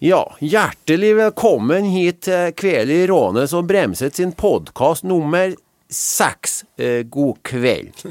Ja, hjertelig velkommen hit til Kveld i Rånes og Bremset sin podkast nummer seks. Eh, god kveld.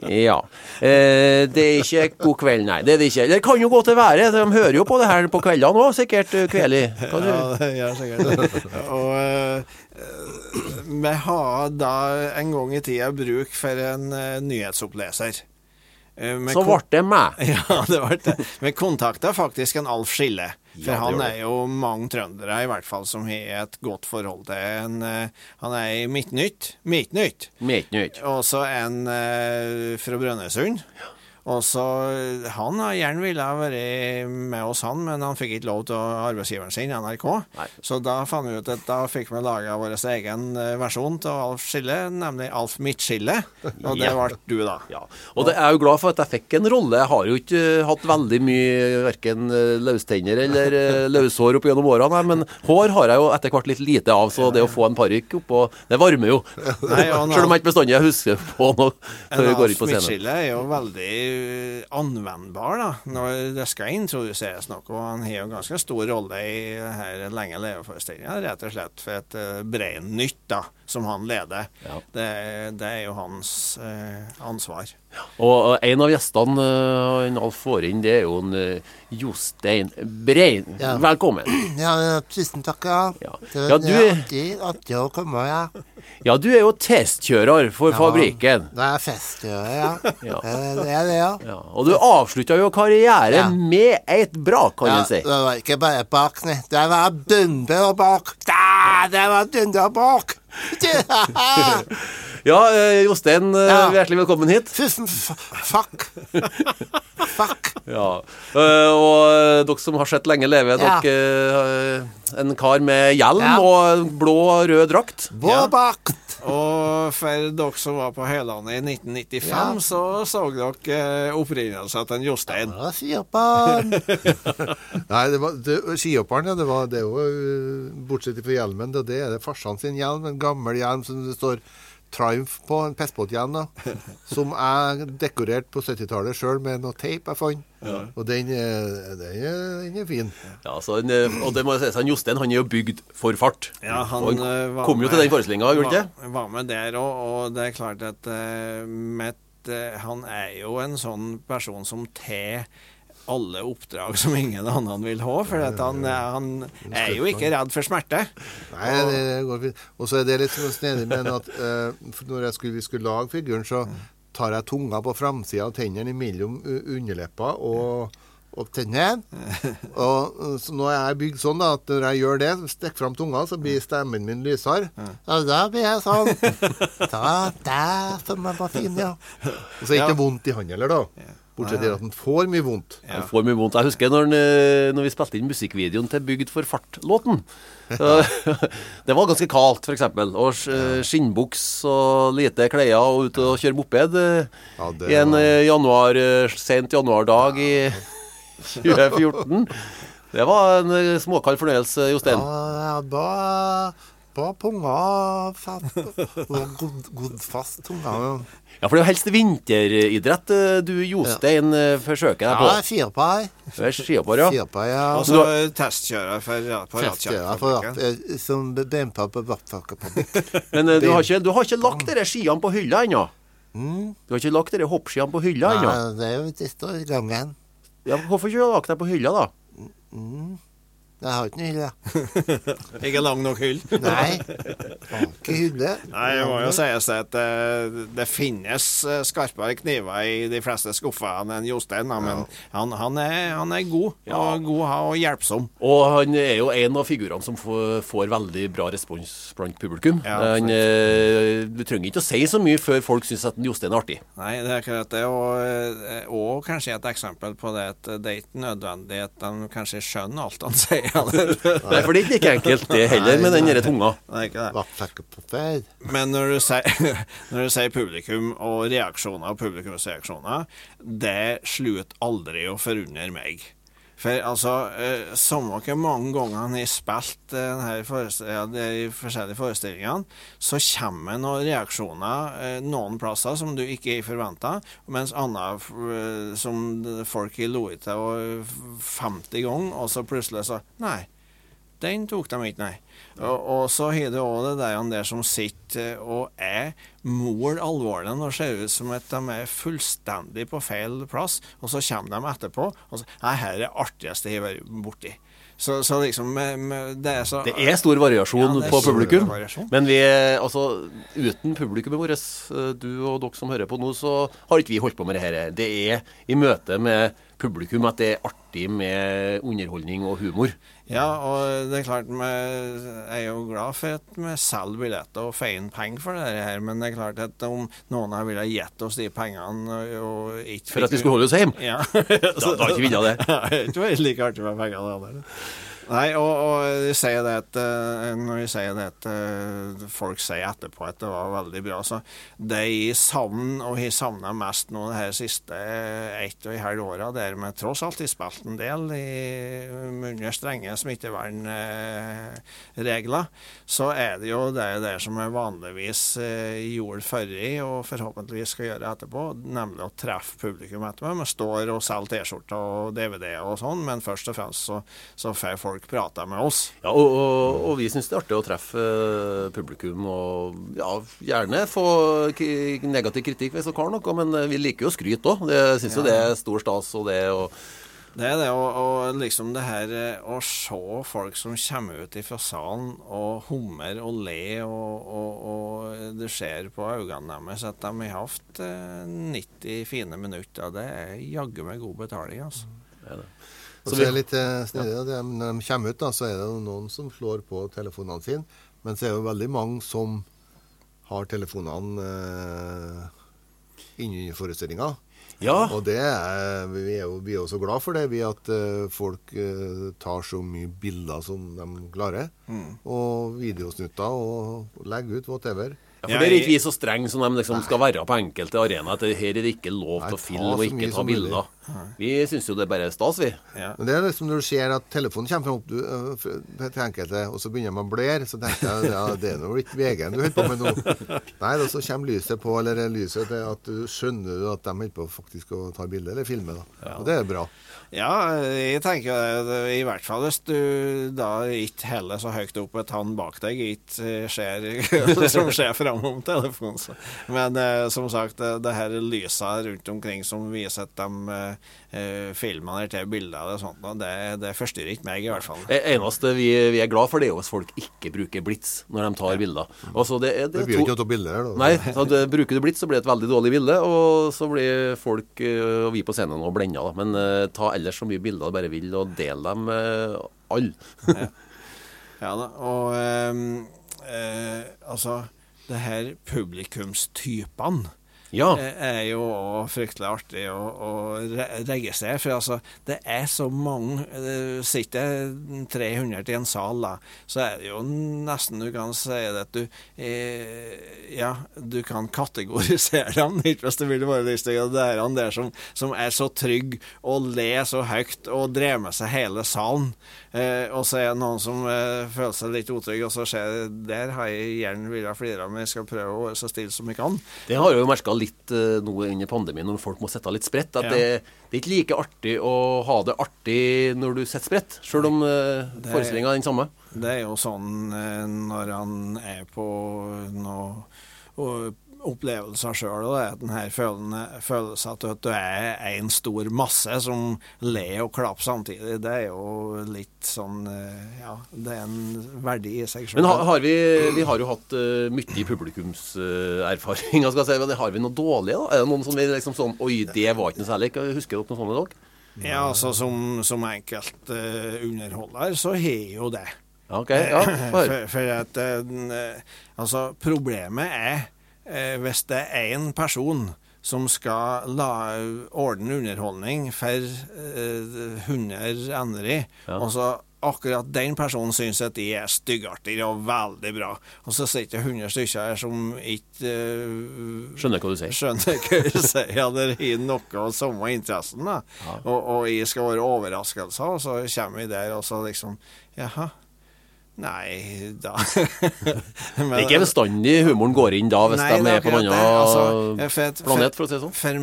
Ja. Eh, det er ikke god kveld, nei. Det er det ikke. Det kan jo godt være. De hører jo på det her på kveldene òg, sikkert. eh, Kveli. Ja, du? gjør sikkert Og eh, vi har da en gang i tida bruk for en eh, nyhetsoppleser. Eh, vi Så kon- ble det meg. Ja, det ble det. Vi kontakta faktisk en Alf Skille. For Ja, han er jo mange trøndere i hvert fall som har et godt forhold til en eh, Han er i Midtnytt. Midtnytt. Midtnytt. Og så en eh, fra Brønnøysund. Og så Han gjerne ville vært med oss, han, men han fikk ikke lov til arbeidsgiveren sin, NRK. Nei. Så da fant vi ut at da fikk vi laga vår egen eh, versjon av Alf Skille, nemlig Alf Midtskille. Og det Ja. ble du, da. Ja, og det er jo glad for at jeg fikk en rolle. Jeg har jo ikke eh, hatt veldig mye verken eh, løstenner eller løshår opp gjennom årene, men hår har jeg jo etter hvert litt lite av, så det å få en parykk oppå, det varmer jo. Nei, Selv om jeg ikke bestandig husker på noe før vi går Alf inn på scenen. Midtskille er jo veldig anvendbar da, når det skal introduseres noe. Og han har jo en ganske stor rolle i det her Lenge leve-forestillinga, rett og slett for et uh, Brein Nytt, da, som han leder. Ja. Det, det er jo hans eh, ansvar. Og og en av gjestene eh, han Alf får inn, det er jo en uh, Jostein Brein. Ja. Velkommen. Ja, tusen takk, ja. Ja. Det, Ja, du- er artig, artig å komme, ja. Ja, du er jo testkjører for fabrikken. Det er festkjører, ja. Ja. Det er det, ja. Og du avslutta jo karrieren med et brak, kan ja du si. det var ikke bare bak, nei. Det var dunder bak. Da, det var dunder bak. Ja, eh, Jostein, eh, Ja. hjertelig velkommen hit. Tusen fuck. Fuck. Ja, eh, og dere som har sett Lenge leve, Ja. dere en kar med hjelm Ja. og blå og rød drakt. Bak. Og for dere som var på Høylandet i 1995, Ja. så så dere opprinnelsen til Jostein. Ja, skihopperen. Nei, det var det, skihopperen, ja. Det, var, det er jo øh, Bortsett fra hjelmen, det, det er det farsan sin hjelm. En gammel hjelm som det står Triumph på. En pestbåthjelm, da. Som jeg dekorerte på 70-tallet sjøl med noe teip jeg fant. Og den, den, er, den er fin. Ja, så han, eh, og det må jeg si, så han Jostein han er jo bygd for fart. Ja, han, og eh, han var kom jo med- til den forestillinga, gjorde han ikke? Var, var med der òg, og det er klart at uh, Mett uh, Han er jo en sånn person som tar alle oppdrag som ingen annen vil ha, for at han, eh, han er jo ikke redd for smerte. Nei, det går fint. Og så er det litt sånn snedig med at uh, når jeg skulle, vi skulle lage figuren, så tar jeg tunga på framsida av tennene mellom underleppa og og tennene. Og øh, så nå er jeg bygd sånn da, at når jeg gjør det, stikker fram tunga, så blir stemmen min lysere. Og da blir jeg sånn. Da, da, som jeg var fin, ja. Og så er det ikke vondt i hånda heller, da. Bortsett fra at den får mye vondt. Han får mye vondt. Jeg husker når, han, eh, når vi spilte inn musikkvideoen til Bygd for fart-låten. Det var ganske kaldt, f.eks. Og skinnbuks og lite klær og ut og kjøre moped eh, Ja, i en var- eh, januar, eh, sent januardag i 2014. Det var en eh, småkald fornøyelse, Jostein. Ja, jeg ba punga fast. Og god, god fast tunga. Ja, for det er jo helst vinteridrett eh, du, Jostein, ja. forsøker deg på. Ja, Du er skihoppar, ja. Firpai, ja. Og så testkjører for, på Rattkjærfabrikken. eh, som brempa på Vattfagerfabrikken. Men eh, du har ikke, du har ikke lagt dere skiene på hylla ennå? Mm. Du har ikke lagt dere hoppskiene på hylla ennå? Nei, det er jo i gangen. Ja, hvorfor ikke lagt deg på hylla, da? Jeg har ikke noe hylle. Ikke lang nok hyll. Nei. Har ikke hylle. Nei, det må jo sies at det, det finnes eh, skarpere kniver i de fleste skuffene enn Jostein, men men han, han, er, han er god, Ja. og god og hjelpsom. Og han er jo en av figurene som får, får veldig bra respons blant publikum. Ja, han, eh, du trenger ikke å si så mye før folk syns at Jostein er artig. Nei, det er akkurat det. Og, eh, og kanskje et eksempel på det at det er ikke nødvendig at de kanskje skjønner alt han sier. Eller? Nei, for det er ikke enkelt, det heller, med den derre tunga. Det er ikke det. Men når du sier, når du sier publikum og reaksjoner og publikumsreaksjoner, det slutter aldri å forundre meg. For altså, eh, samme hvor mange ganger han har spilt eh, de forskjellige forestillingene, så kommer det noen reaksjoner eh, noen plasser som du ikke er forventa, mens andre eh, som folk har loet til 50 ganger, og så plutselig så Nei, den tok de ikke, nei. Og, og så har du òg det der, der som sitter og er mål alvorlig og ser ut som at de er fullstendig på feil plass, og så kommer de etterpå og så Nei, her er det artigste jeg har vært borti. Så, så liksom Det er så Det er stor variasjon Ja, er på publikum. variasjon. Men vi, altså, uten publikummet vårt, eh, du og dere som hører på nå, så har ikke vi holdt på med det her. Det er i møte med publikum at det er artig med underholdning og humor. Ja, og det er klart Jeg er jo glad for at vi selger billetter og får inn penger for det her, men det er klart at om noen har ville gitt oss de pengene og, ikke For at vi skulle holde oss hjemme. Ja. Da, da ikke vi villet det. Det er ikke like artig med penger det heller. Nei, og, og de sier det at eh, når de sier det at eh, folk sier etterpå at det var veldig bra, så det jeg savner, og har savna mest nå det her siste eh, ett og et halvt åra, der vi tross alt har spilt en del i, under strenge smittevernregler, så er det jo det der som jeg vanligvis gjorde forrige, og forhåpentligvis skal gjøre etterpå, nemlig å treffe publikum etterpå. Vi står og selger T-skjorter og DVD-er og sånn, men først og fremst så, så får folk prate med oss. Ja, og, og, og vi syns det er artig å treffe eh, publikum og ja, gjerne få negativ kritikk hvis dere har noe, men eh, vi liker jo skryt òg. Jeg syns jo det er stor stas og det og Det er det, og, og liksom det her eh, å se folk som kommer ut fra salen og hummer og ler, og, og, og du ser på øynene deres at de har hatt eh, 90 fine minutter. Det er jaggu meg god betaling, altså. Og så er det litt eh, snedig, da, det- Når de kommer ut, da, så er det noen som slår på telefonene sine. Men så er det jo veldig mange som har telefonene eh, inni forestillinga. Ja. Og det er, vi er jo vi er jo så glad for det, vi at eh, folk eh, tar så mye bilder som de klarer. Og videosnutter og legger ut whatever. Ja, for det Der er ikke vi så strenge som de liksom skal være på enkelte arenaer. Her er det ikke lov til å filme og ikke ta bilder. Vi syns jo det er bare stas, vi. Ja. Men det er liksom når du ser at telefonen kommer fram opp du, øh, til enkelte, og så begynner man å blære, så tenker jeg ja, det er nå ikke VG-en du holder på med nå. Nei, da så kommer lyset på, eller lyset til at du skjønner du at de holder på faktisk å ta bilde eller filme. da. Og det er bra. Ja, jeg tenker det, i hvert fall hvis du da ikke heller så høyt opp at han bak deg ikke ser som skjer framom telefonen. Men eh, som sagt, det, her lyset rundt omkring som viser at de eh, eh, filmer der til bilder og sånt, og det, det forstyrrer ikke meg i hvert fall. Det eneste vi, vi er glad for, det er jo hvis folk ikke bruker blits når de tar bilder. Altså, det, er- det Det blir jo ikke ikke noe bilder her, da. Nei, så det, bruker du blits, så blir det et veldig dårlig bilde, og så blir folk eh, og vi på scenen og blenda. Da. Men uh, ta ellers så mye bilder du bare vil, og del dem med alle. Ja da, og um, eh, altså det her publikumstypene Ja. eh, er jo fryktelig artig å, å re registrere. For altså, det er så mange eh, Sitter det 300 i en sal, da, så er det jo nesten du kan si det at du eh, Ja, du kan kategorisere dem, ikke hvis du vil være lystig. Og det er han der som, som er så trygg og ler så høyt og drar med seg hele salen. Eh, og så er det noen som eh, føler seg litt utrygg, og så ser jeg der har jeg gjerne villet flire, men jeg skal prøve å være så stille som jeg kan. Det har jeg jo merka litt uh, nå under pandemien, når folk må sitte litt spredt. At Ja. det, det er ikke like artig å ha det artig når du setter spredt, sjøl om uh, forestillinga er den samme. Det er jo sånn eh, når han er på noe opplevelser sjøl, det er den her følelsen, at du er en stor masse som ler og klapper samtidig. Det er jo litt sånn eh, Ja, det er en verdi i seg sjøl. Men har, har vi, vi har jo hatt uh, mye publikumserfaring. Uh, si, men har vi noe dårlig, da? Er det noen som vi liksom sånn Oi, det var ikke noe særlig. Husker dere noe sånt? Dere? Ja, altså som, som enkelt uh, underholder, så har jo det. Okay. Ja, for. for, for at uh, Altså, problemet er hvis det er én person som skal la, ordne underholdning for eh, 100 andre, Ja. og så akkurat den personen syns at de er styggartige og veldig bra. Og så sitter det 100 stykker her som ikke eh, Skjønner hva du sier. skjønner hva du sier, eller har noe av samme interessen. da. Og, og jeg skal være overraskelser, og så kommer vi der, og så liksom Jaha. Nei, da Men- Det er ikke bestandig humoren går inn da, hvis Nei, de er på en annen. Altså, for planet, for å si det sånn. For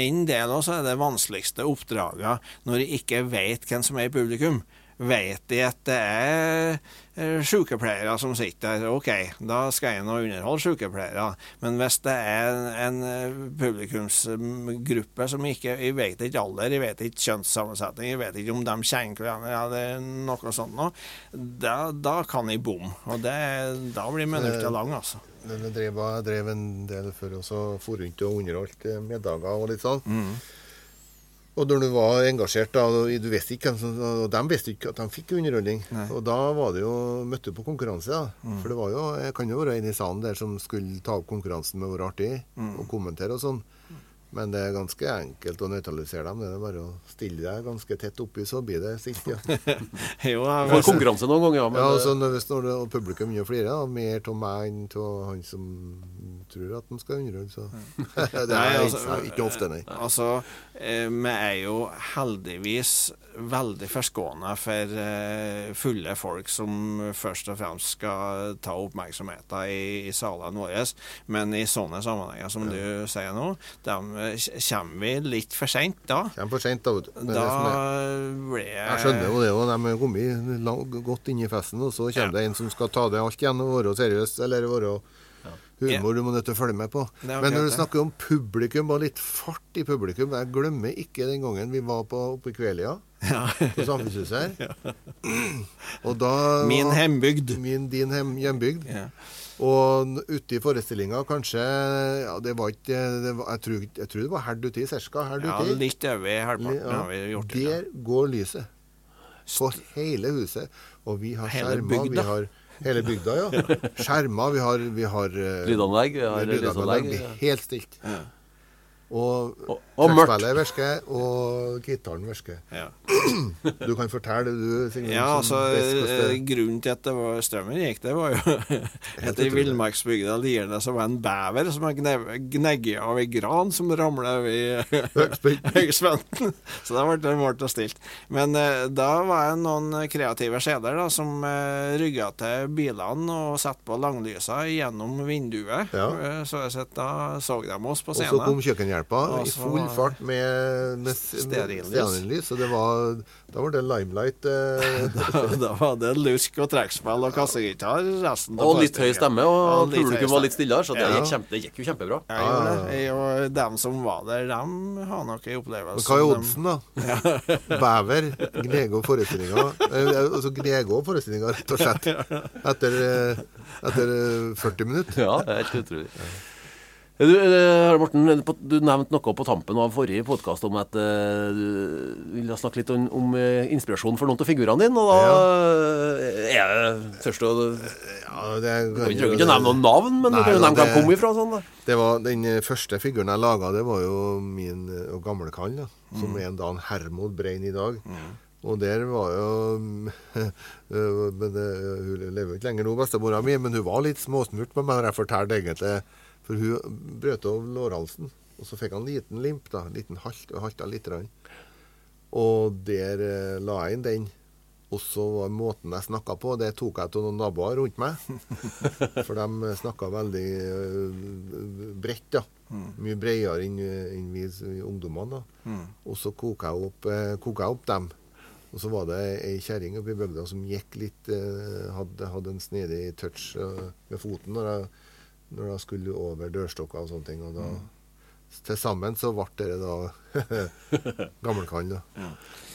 min del også er det vanskeligste oppdraget når jeg ikke vet hvem som er i publikum. Vet de at det er eh, sykepleiere som sitter der, OK, da skal jeg nå underholde sykepleiere. Men hvis det er en, en eh, publikumsgruppe som ikke Jeg vet ikke alder, jeg vet ikke kjønnssammensetning, jeg vet ikke om de kjenner hverandre eller noe sånt noe, da, da kan jeg bomme. Og det, da blir minuttene lange, altså. Men Jeg drev, jeg drev en del før også, for rundt og underholdt eh, middager og litt sånn. Mm. Og når du var engasjert, da, du visste ikke Og de visste ikke at de fikk underholdning. Nei. Og da var det jo møtte du på konkurranse, da. Mm. For det var jo Jeg kan jo være en i salen der som skulle ta opp konkurransen med å være artig Mm. og kommentere og sånn. Men det er ganske enkelt å nøytralisere dem. Det er bare å stille deg ganske tett oppi, så blir det sint. ja. Jo, jeg var konkurranse noen ganger, ja. Men, Ja, altså når, hvis når det, og publikum begynner å flire, da, mer av meg enn av han som tror at han skal underholde, så Det Nei, er altså, ikke, ikke ofte, nei. Altså, eh, vi er jo heldigvis veldig forskåna for eh, fulle folk som først og fremst skal ta oppmerksomheten i, i salene våre. Men i sånne sammenhenger som du sier nå, dem kommer vi litt for seint da. Kommer for sent, da. vet du. Er Da ble er. Jeg skjønner jo det, òg. de er kommet lang- godt inn i festen, og så kommer det en som skal ta det alt igjen og være seriøs, eller være humor du må nødt til å følge med på. Men når du snakker om publikum og litt fart i publikum Jeg glemmer ikke den gangen vi var på, oppe i Kvelia, på Samfunnshuset her. Og da Min hembygd. Min, din hem, hjembygd. Ja. Og ute i forestillinga kanskje ja, Det var ikke det var, jeg, tror, jeg tror det var herd uti, ca. herd ja, uti. litt over halvparten har vi gjort det. Der går lyset. På hele huset. Og vi har skjermer. Vi har hele bygda, ja. Skjermer. Vi har, vi har eh, Lydanlegg. Vi har lydanlegg. helt stilt. Og, Og- og mørkt. trekkspillet virker, og gitaren virker. Ja. Du kan fortelle, du, Signe. Ja, altså eh, det- Grunnen til at det var strømmen gikk, det var jo at i villmarksbygda Lierne så var en bever som har gnegget av ei gran som ramla over Høgspenten. Så da ble det målt og stilt. Men uh, da var det noen kreative skjeder da, som uh, rygga til bilene og satte på langlysa gjennom vinduet. Ja. Uh, så jeg sett, da så de oss på scenen. Og så kom kjøkkenhjelpa i så full fart med, Stearinlys. Så det var, da var det limelight. Eh, da var det lusk og trekkspill og kassegitar resten Og litt høy stemme, og publikum var litt stillere, så det, Ja. gikk, kjempe, det gikk jo kjempebra. Jeg gjorde det. Jeg, og dem som var der, dem har nok en opplevelse. Hva er oddsen, da? Bever, Grego forestillinga. Eh, altså Grego forestillinga, rett og slett. Etter, eh, etter eh, 40 minutter. Ja, det er helt utrolig. Du, eh, Morten, du nevnte noe på tampen av forrige podkast om at eh, du ville snakke litt om, om eh, inspirasjon for noen av figurene dine. Og da ja. er det først å Du Ja, det, trenger ikke å nevne noen navn, men du Nei, kan jo nevne hvor de kom ifra. Sånn, da. Det var Den første figuren jeg laga, det var jo min gamle kall, da, som er en Dan Hermod Brein i dag. Og der var jo men Hun lever jo ikke lenger nå, bestemora mi, men hun var litt småsmurt med meg når jeg fortalte egentlig For hun brøt av lårhalsen, og så fikk han en liten limp, da, en liten halt, og halta litt. Og der eh, la jeg inn den. Og så var måten jeg snakka på, det tok jeg til noen naboer rundt meg. For de snakka veldig uh, bredt, da. Mye bredere enn en vi ungdommene. da. Og så koka jeg opp, eh, koka jeg opp dem. Og så var det ei kjerring oppe i bygda som gikk litt eh, hadde, hadde en snedig touch eh, med foten når jeg, når jeg skulle over dørstokka og sånne ting. Og da til sammen så ble det da gammelkall, da.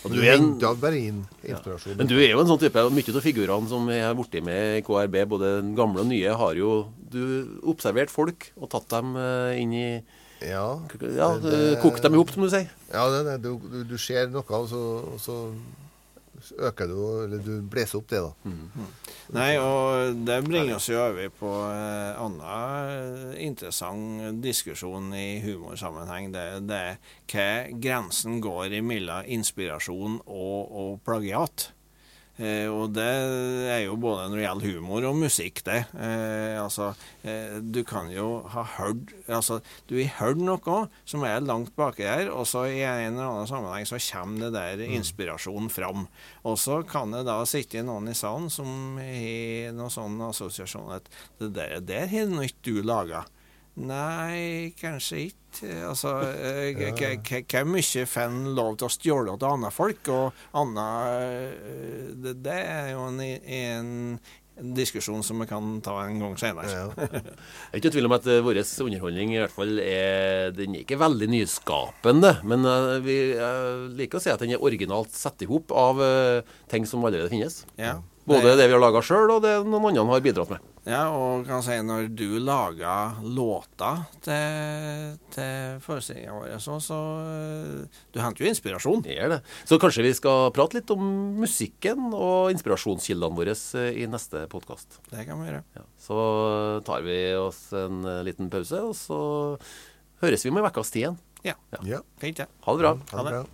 Og Du er en- bare inn inspirasjon. Men du er jo en sånn type Mye av figurene som jeg har blitt med i KRB, både den gamle og nye, har jo du observert folk og tatt dem eh, inn i Ja, Ja, det- kokt dem i hop, som du sier. ja det, det. Du, du, du ser noe, og så, og så øker du Eller du blåser opp det, da. Nei, og det bringer oss jo over på en annen interessant diskusjon i humorsammenheng. Det er hva grensen går mellom inspirasjon og, og plagiat. Eh, og det er jo både når det gjelder humor og musikk, det. Eh, altså, eh, du kan jo ha hørt Altså, du har hørt noe som er langt baki her, og så i en eller annen sammenheng så kommer det der inspirasjonen fram. Og så kan det da sitte noen i salen som har noen sånn assosiasjon at det der, der har ikke du laga. Nei, kanskje ikke. Altså, eh, hva mye får lov til å stjåle til andre folk? Og anna eh, det, det er jo en, en, diskusjon som vi kan ta en gang senere. Ja. Jeg er ikke i tvil om at uh, vår underholdning i hvert fall er Den er ikke veldig nyskapende, men eh, vi eh, liker å si at den er originalt satt i hop av eh, ting som allerede finnes. Ja. Både det vi har laga sjøl, og det noen andre har bidratt med. Ja, og kan si når du laga låter til, til forestillinga vår, så, så eh, Du henter jo inspirasjon. Det er det. Så kanskje vi skal prate litt om musikken og inspirasjonskildene våre eh, i neste podkast. Det kan vi gjøre. Ja. Så tar vi oss en eh, liten pause, og så høres vi om ei ukes tid igjen. Ja. Ja. Fint, det. Ha det bra. Ha det bra.